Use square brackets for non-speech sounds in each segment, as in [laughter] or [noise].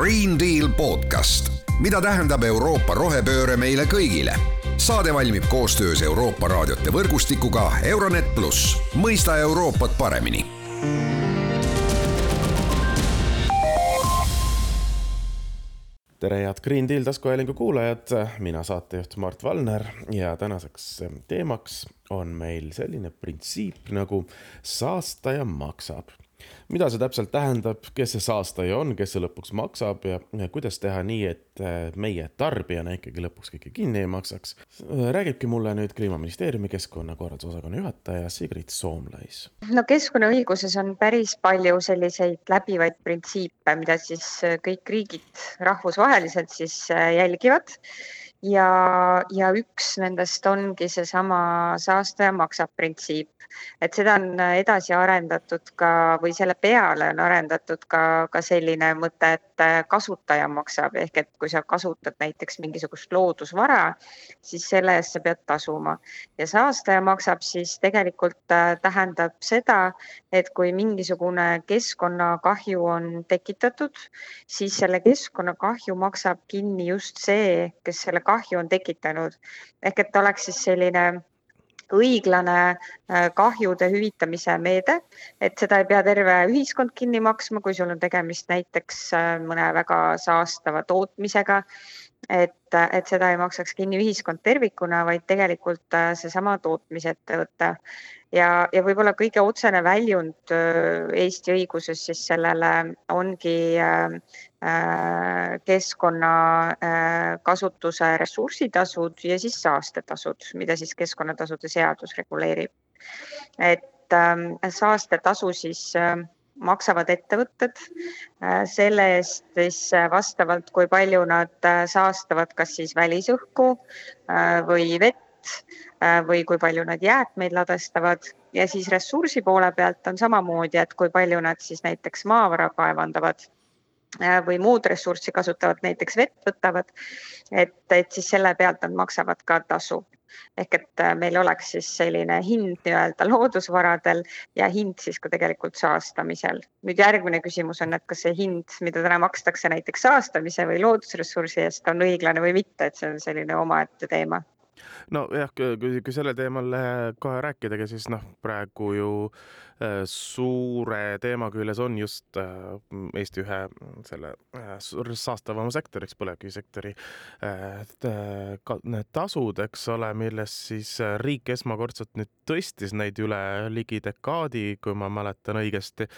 Green Deal podcast, mida tähendab Euroopa rohepööre meile kõigile. saade valmib koostöös Euroopa raadiote võrgustikuga Euronet pluss, mõista Euroopat paremini. Tere, head Green Deal taskuhäälingu kuulajad, mina saatejuht Mart Valner ja tänaseks teemaks on meil selline printsiip nagu saastaja maksab mida see täpselt tähendab, kes see saastaja on, kes see lõpuks maksab ja, ja kuidas teha nii, et äh, meie tarbijana ikkagi lõpuks kõike kinni ei maksaks. räägibki mulle nüüd Kliimaministeeriumi keskkonnakorralduse osakonna juhataja Sigrid Soomlais. no keskkonnaõiguses on päris palju selliseid läbivaid printsiipe, mida siis kõik riigid rahvusvaheliselt siis äh, jälgivad ja, ja üks nendest ongi seesama saastaja maksab printsiip, et seda on edasi arendatud ka või selle peale on arendatud ka, ka selline mõte, et kasutaja maksab ehk et kui sa kasutad näiteks mingisugust loodusvara, siis selle eest sa pead tasuma ja saastaja maksab siis tegelikult äh, tähendab seda, et kui mingisugune keskkonnakahju on tekitatud, siis selle keskkonnakahju maksab kinni just see, kes selle kahju on tekitanud. ehk et oleks siis selline õiglane äh, kahjude hüvitamise meede, et seda ei pea terve ühiskond kinni maksma, kui sul on tegemist näiteks äh, mõne väga saastava tootmisega. Et, et seda ei maksaks kinni ühiskond tervikuna, vaid tegelikult äh, seesama tootmisettevõte ja, ja võib-olla kõige otsene väljund Eesti õiguses siis sellele ongi keskkonnakasutuse ressursitasud ja siis saastetasud, mida siis keskkonnatasude seadus reguleerib. et saastetasu siis maksavad ettevõtted selle eest siis vastavalt, kui palju nad saastavad, kas siis välisõhku või vett Äh, või kui palju nad jäätmeid ladestavad. Ja siis ressursi poole pealt on samamoodi, et kui palju nad siis näiteks maavara kaevandavad. äh, või muud ressurssi kasutavad, näiteks vett võtavad. et, et siis selle pealt nad maksavad ka tasu ehk et äh, meil oleks siis selline hind nii-öelda loodusvaradel ja hind siis ka tegelikult saastamisel. nüüd järgmine küsimus on, et kas see hind, mida täna makstakse näiteks saastamise või loodusressursi eest, on õiglane või mitte, et see on selline omaette teema nojah, kui, kui sellel teemal kohe rääkidagi, siis noh, praegu ju Äh, suure teema küljes on just äh, Eesti ühe selle äh, saastavama sektoriks, põlevkivisektori tasud, eks ole, millest siis riik esmakordselt nüüd tõstis neid üle ligi dekaadi, kui ma mäletan õigesti.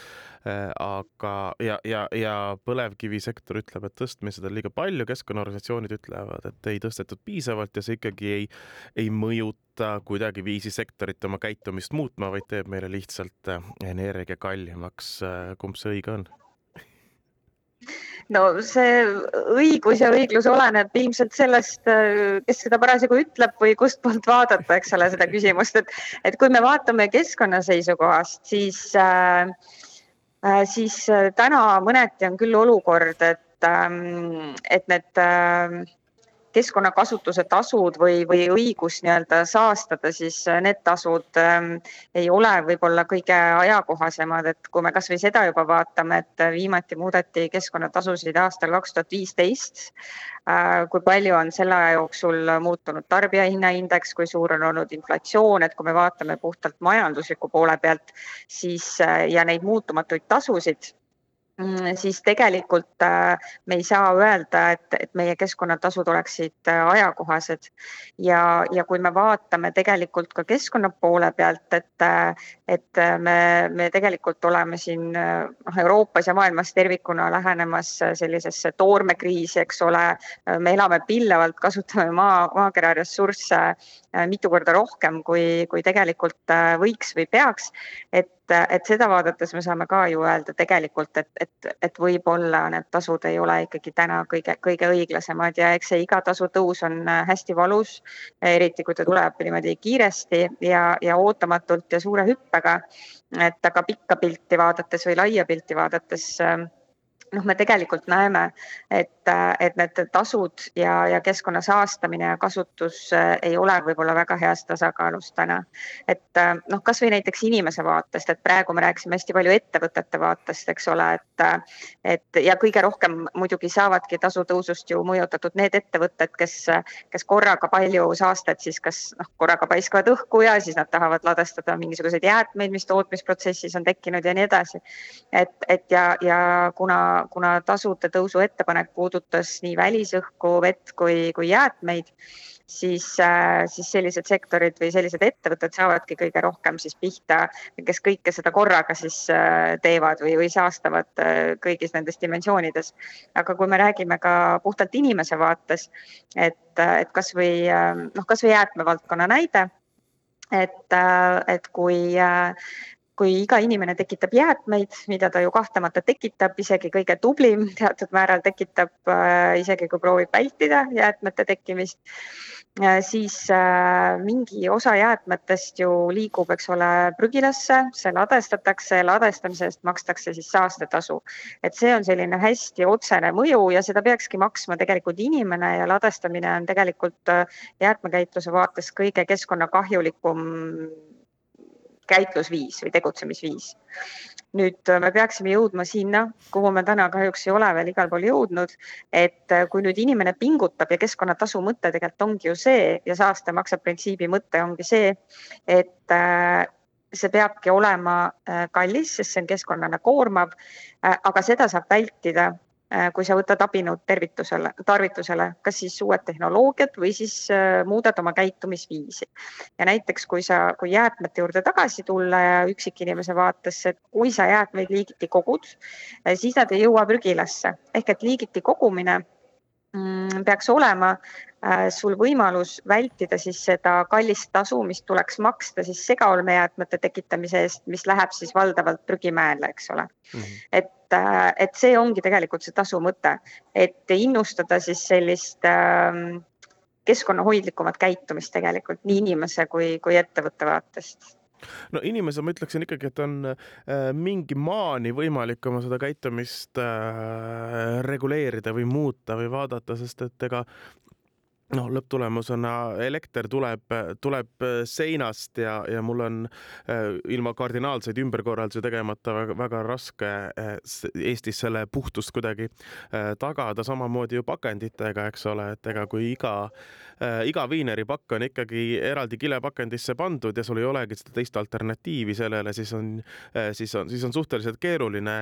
aga, ja, ja, ja põlevkivisektor ütleb, et tõstmised on liiga palju, keskkonnaorganisatsioonid ütlevad, et ei tõstetud piisavalt ja see ikkagi ei, ei mõjuta kuidagiviisi sektorit oma käitumist muutma, vaid teeb meile lihtsalt energia kallimaks, kumb see õige on? no see õigus ja õiglus oleneb ilmselt sellest, kes seda parasjagu ütleb või kustpoolt vaadata, eks ole, seda küsimust, et, et kui me vaatame keskkonna seisukohast, siis äh,, siis täna mõneti on küll olukord, et äh,, et need äh, keskkonnakasutuse tasud või, või õigus nii-öelda saastada, siis äh, need tasud ähm, ei ole võib-olla kõige ajakohasemad, et kui me kasvõi seda juba vaatame, et viimati muudeti keskkonnatasusid aastal kaks tuhat viisteist äh,. kui palju on selle aja jooksul muutunud tarbijahinnaindeks, kui suur on olnud inflatsioon, et kui me vaatame puhtalt majandusliku poole pealt, siis äh, ja neid muutumatuid tasusid siis tegelikult äh, me ei saa öelda, et, et meie keskkonnatasud oleksid äh, ajakohased. ja, ja kui me vaatame tegelikult ka keskkonna poole pealt, et, äh, et me, me tegelikult oleme siin noh, Euroopas ja maailmas tervikuna lähenemas sellisesse toormekriisi, eks ole. me elame pillavalt, kasutame maa, maakera ressursse mitu korda rohkem, kui, kui tegelikult võiks või peaks. et et seda vaadates me saame ka ju öelda tegelikult, et, et, et võib-olla need tasud ei ole ikkagi täna kõige, kõige õiglasemad ja eks see iga tasu tõus on äh, hästi valus. eriti kui ta tuleb niimoodi kiiresti ja, ja ootamatult ja suure hüppega. et aga pikka pilti vaadates või laia pilti vaadates äh, noh, me tegelikult näeme, et et need tasud ja, ja keskkonna saastamine ja kasutus äh, ei ole võib-olla väga heas tasakaalus täna. et äh, noh, kasvõi näiteks inimese vaatest, et praegu me rääkisime hästi palju ettevõtete vaatest, eks ole, et, et ja kõige rohkem muidugi saavadki tasutõusust ju mõjutatud need ettevõtted, kes, kes korraga palju saastet siis kas noh, korraga paiskavad õhku ja siis nad tahavad ladestada mingisuguseid jäätmeid, mis tootmisprotsessis on tekkinud ja nii edasi. et, et ja, ja kuna, kuna tasude tõusu ettepanek puudutas nii välisõhku, vett kui, kui jäätmeid, siis, äh, siis sellised sektorid või sellised ettevõtted saavadki kõige rohkem siis pihta, kes kõike seda korraga siis äh, teevad või, või saastavad äh, kõigis nendes dimensioonides. aga kui me räägime ka puhtalt inimese vaates, et, et kasvõi noh, kasvõi jäätmevaldkonna näide, et, et kui kui iga inimene tekitab jäätmeid, mida ta ju kahtlemata tekitab, isegi kõige tublim [laughs] teatud määral tekitab, äh, isegi kui proovib vältida jäätmete tekkimist, äh, siis äh, mingi osa jäätmetest ju liigub, eks ole, prügilasse, see ladestatakse, ladestamise eest makstakse siis saastetasu. et see on selline hästi otsene mõju ja seda peakski maksma tegelikult inimene ja ladestamine on tegelikult jäätmekäitluse vaates kõige keskkonnakahjulikum käitlusviis või tegutsemisviis. nüüd äh, me peaksime jõudma sinna, kuhu me täna kahjuks ei ole veel igal pool jõudnud, et äh, kui nüüd inimene pingutab ja keskkonnatasu mõte tegelikult ongi ju see ja saaste maksab printsiibi mõte ongi see, et äh, see peabki olema kallis, sest see on keskkonnale koormav, aga seda saab vältida kui sa võtad abinõud tervitusele, tarvitusele, kas siis uued tehnoloogiad või siis äh, muudad oma käitumisviisi. ja näiteks, kui sa, kui jäätmete juurde tagasi tulla ja üksikinimese vaatesse, et kui sa jäätmeid liigiti kogud, äh, siis nad ei jõua prügilasse ehk et liigiti kogumine peaks olema sul võimalus vältida siis seda kallist tasu, mis tuleks maksta siis segaolmejäätmete tekitamise eest, mis läheb siis valdavalt prügimäele, eks ole mm. -hmm. et et, et see ongi tegelikult see tasu mõte, et innustada siis sellist äh, keskkonnahoidlikumat käitumist tegelikult nii inimese kui, kui ettevõtte vaatest no inimese ma ütleksin ikkagi, et on äh, mingi maani võimalik oma seda käitumist äh, reguleerida või muuta või vaadata, sest et ega noh, lõpptulemusena elekter tuleb, tuleb seinast ja, ja mul on äh, ilma kardinaalseid ümberkorraldusi tegemata väga, väga raske äh, Eestis selle puhtust kuidagi äh, tagada, samamoodi ju pakenditega, eks ole, et ega kui iga, iga viineripakk on ikkagi eraldi kilepakendisse pandud ja sul ei olegi seda teist alternatiivi sellele, siis on, siis on, siis on suhteliselt keeruline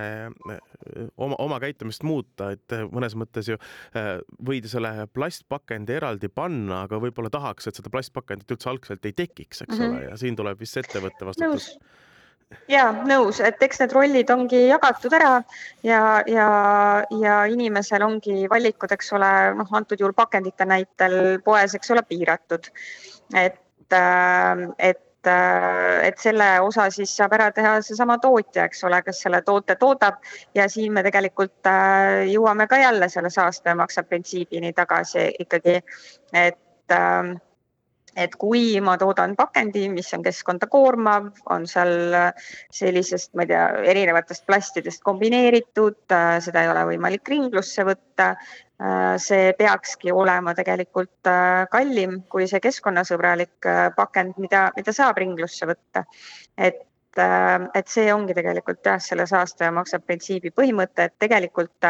oma, oma käitumist muuta, et mõnes mõttes ju võid selle plastpakendi eraldi eraldi panna, aga võib-olla tahaks, et seda plastpakendit üldse algselt ei tekiks, eks mm -hmm. ole, ja siin tuleb vist ettevõtte vastutus. ja nõus, et eks need rollid ongi jagatud ära ja, ja, ja inimesel ongi valikud, eks ole, noh, antud juhul pakendite näitel poes, eks ole, piiratud. et, äh, et Äh, et selle osa siis saab ära teha seesama tootja, eks ole, kes selle toote toodab ja siin me tegelikult äh, jõuame ka jälle selle saastaja maksab printsiibini tagasi ikkagi, et ähm, et kui ma toodan pakendi, mis on keskkonda koormav, on seal sellisest, ma ei tea, erinevatest plastidest kombineeritud, äh, seda ei ole võimalik ringlusse võtta. Äh, see peakski olema tegelikult äh, kallim kui see keskkonnasõbralik pakend, mida, mida saab ringlusse võtta. et et see ongi tegelikult jah, selle saastaja maksab printsiibi põhimõte, et tegelikult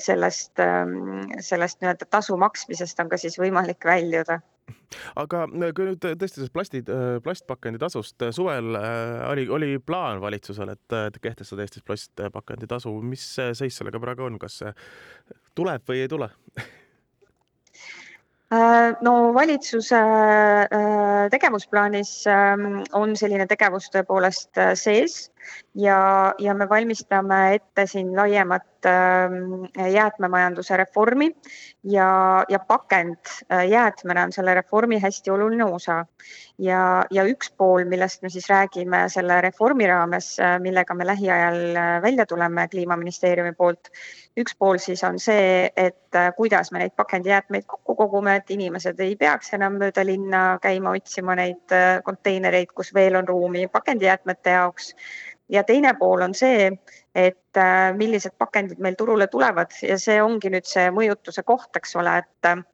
sellest, ähm, sellest nii-öelda tasu maksmisest on ka siis võimalik väljuda. Aga äh, kui nüüd tõesti sellest plastid, äh, plastpakendi tasust äh, suvel oli, oli plaan valitsusel, et kehtestada Eestis plastpakendi tasu, mis seis sellega praegu on, kas tuleb või ei tule [laughs] no valitsuse tegevusplaanis ähm, on selline tegevus tõepoolest sees ja, ja me valmistame ette siin laiemat äh, jäätmemajanduse reformi ja, ja pakend äh, jäätmena on selle reformi hästi oluline osa. ja, ja üks pool, millest me siis räägime selle reformi raames äh,, millega me lähiajal äh, välja tuleme Kliimaministeeriumi poolt, üks pool siis on see, et kuidas me neid pakendijäätmeid kokku kogume, et inimesed ei peaks enam mööda linna käima otsima neid konteinereid, kus veel on ruumi pakendijäätmete jaoks ja teine pool on see, et millised pakendid meil turule tulevad. Ja see ongi nüüd see mõjutuse koht, eks ole, et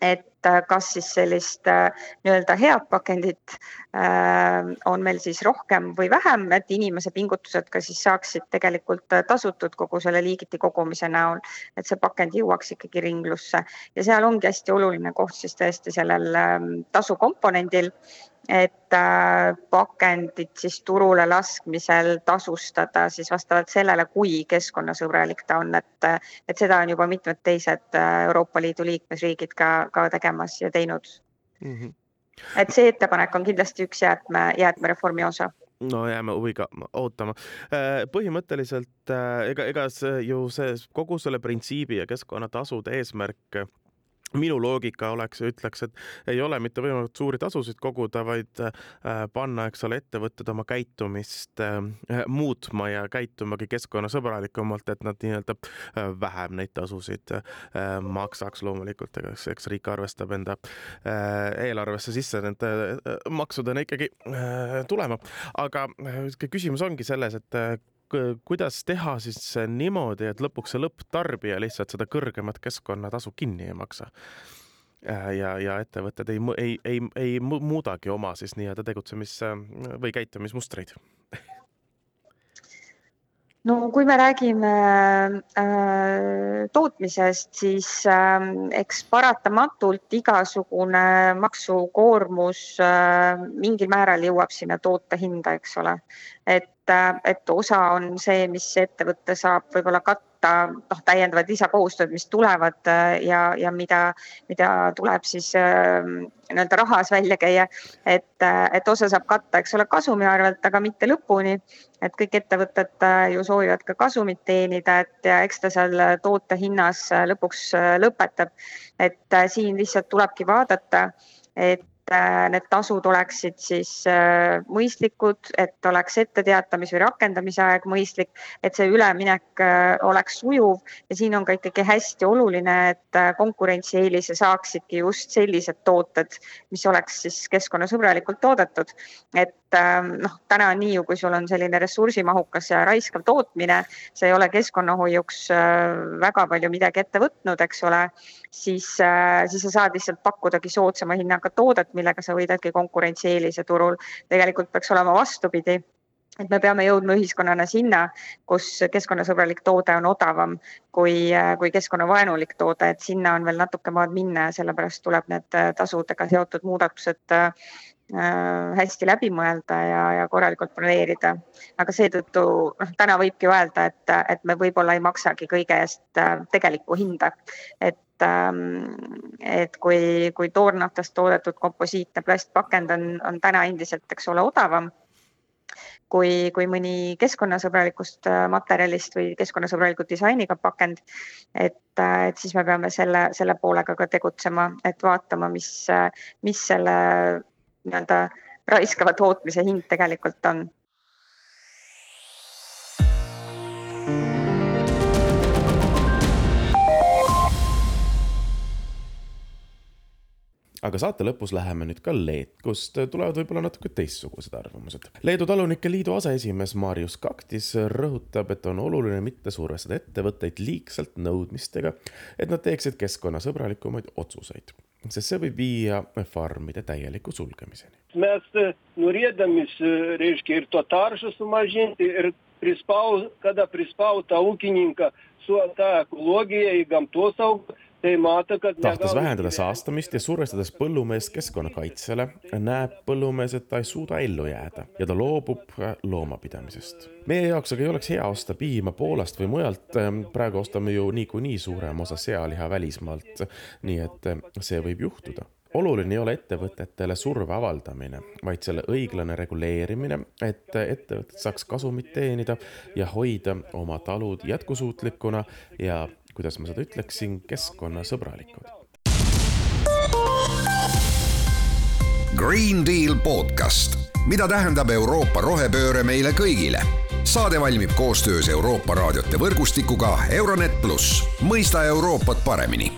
et äh, kas siis sellist äh, nii-öelda head pakendit äh, on meil siis rohkem või vähem, et inimese pingutused ka siis saaksid tegelikult tasutud kogu selle liigiti kogumise näol, et see pakend jõuaks ikkagi ringlusse. Ja seal ongi hästi oluline koht siis tõesti sellel ähm, tasukomponendil et äh, pakendit siis turule laskmisel tasustada siis vastavalt sellele, kui keskkonnasõbralik ta on, et, et seda on juba mitmed teised äh, Euroopa Liidu liikmesriigid ka, ka tegemas ja teinud mm. -hmm. et see ettepanek on kindlasti üks jäätme, jäätmereformi osa no jääme huviga ootama. Äh, põhimõtteliselt ega, ega see ju see kogu selle printsiibi ja keskkonnatasude eesmärk minu loogika oleks ütleks, et ei ole mitte võimalikult suuri tasusid koguda, vaid äh, panna, eks ole, ettevõtted oma käitumist äh, muutma ja käitumagi keskkonnasõbralikumalt, et nad nii-öelda äh, vähem neid tasusid maksaks. loomulikult, ega eks riik arvestab enda eelarvesse sisse nende maksudena ikkagi tulema, aga küsimus ongi selles, et kuidas teha siis niimoodi, et lõpuks see lõpptarbija lihtsalt seda kõrgemat keskkonnatasu kinni ei maksa? Äh, ja, ja ettevõtted ei, ei, ei, ei muudagi oma siis nii-öelda tegutsemis- või käitumismustreid no kui me räägime äh, tootmisest, siis äh, eks paratamatult igasugune maksukoormus äh, mingil määral jõuab sinna toote hinda, eks ole. et, et osa on see, mis ettevõte saab võib-olla katta noh, täiendavad lisakohustused, mis tulevad äh, ja, ja mida, mida tuleb siis äh, nii-öelda rahas välja käia. et, äh, et osa saab katta, eks ole, kasumi arvelt, aga mitte lõpuni. et kõik ettevõtted ju soovivad ka kasumit teenida, et ja eks ta seal toote hinnas lõpuks lõpetab. et siin lihtsalt tulebki vaadata, et Äh, need tasud oleksid siis äh, mõistlikud, et oleks etteteatamis või rakendamise aeg mõistlik, et see üleminek äh, oleks sujuv ja siin on ka ikkagi hästi oluline, et konkurentsieelise saaksidki just sellised tooted, mis oleks siis keskkonnasõbralikult toodetud. et noh, täna on nii ju, kui sul on selline ressursimahukas ja raiskav tootmine, sa ei ole keskkonnahoiuks väga palju midagi ette võtnud, eks ole, siis, siis sa saad lihtsalt pakkudagi soodsama hinnaga toodet millega sa võidadki konkurentsieelise turul. tegelikult peaks olema vastupidi et me peame jõudma ühiskonnana sinna, kus keskkonnasõbralik toode on odavam kui, kui keskkonnavaenulik toode, et sinna on veel natuke maad minna ja sellepärast tuleb need tasudega seotud muudatused äh, hästi läbi mõelda ja, ja korralikult planeerida. aga seetõttu noh, täna võibki öelda, et, et me võib-olla ei maksagi kõige eest äh, tegelikku hinda. et Ähm, et kui, kui toornaftast toodetud komposiitne plastpakend on, on täna endiselt, eks ole, odavam kui, kui mõni keskkonnasõbralikust äh, materjalist või keskkonnasõbraliku disainiga pakend. et, äh, et siis me peame selle, selle poolega ka tegutsema, et vaatama, mis, mis selle nii-öelda raiskava tootmise hind tegelikult on aga saate lõpus läheme nüüd ka Leet, kust tulevad võib-olla natuke teistsugused arvamused. Leedu Talunike Liidu aseesimees Marius Kaktis rõhutab, et on oluline mitte survestada ettevõtteid liigselt nõudmistega, et nad teeksid keskkonnasõbralikumaid otsuseid, see võib viia farmide täieliku sulgemiseni. mes norėdami, reiškia, ir to taršą sumažinti, ir prispau, kada prispauta ūkininką su ta ekologija į gamtosaugą tahtes vähendada saastamist ja survestades põllumeest keskkonnakaitsele, näeb põllumees, et ta ei suuda ellu jääda ja ta loobub loomapidamisest. meie jaoks aga ei oleks hea osta piima Poolast või mujalt, praegu ostame ju niikuinii suurem osa sealiha välismaalt, nii et see võib juhtuda oluline ei ole ettevõtetele surve avaldamine, vaid selle õiglane reguleerimine, et ettevõtted saaks kasumit teenida ja hoida oma talud jätkusuutlikuna ja kuidas ma seda ütleksin, keskkonnasõbralikud. Green Deal podcast, mida tähendab Euroopa rohepööre meile kõigile. Saade valmib koostöös Euroopa raadiote võrgustikuga Euronet pluss, mõista Euroopat paremini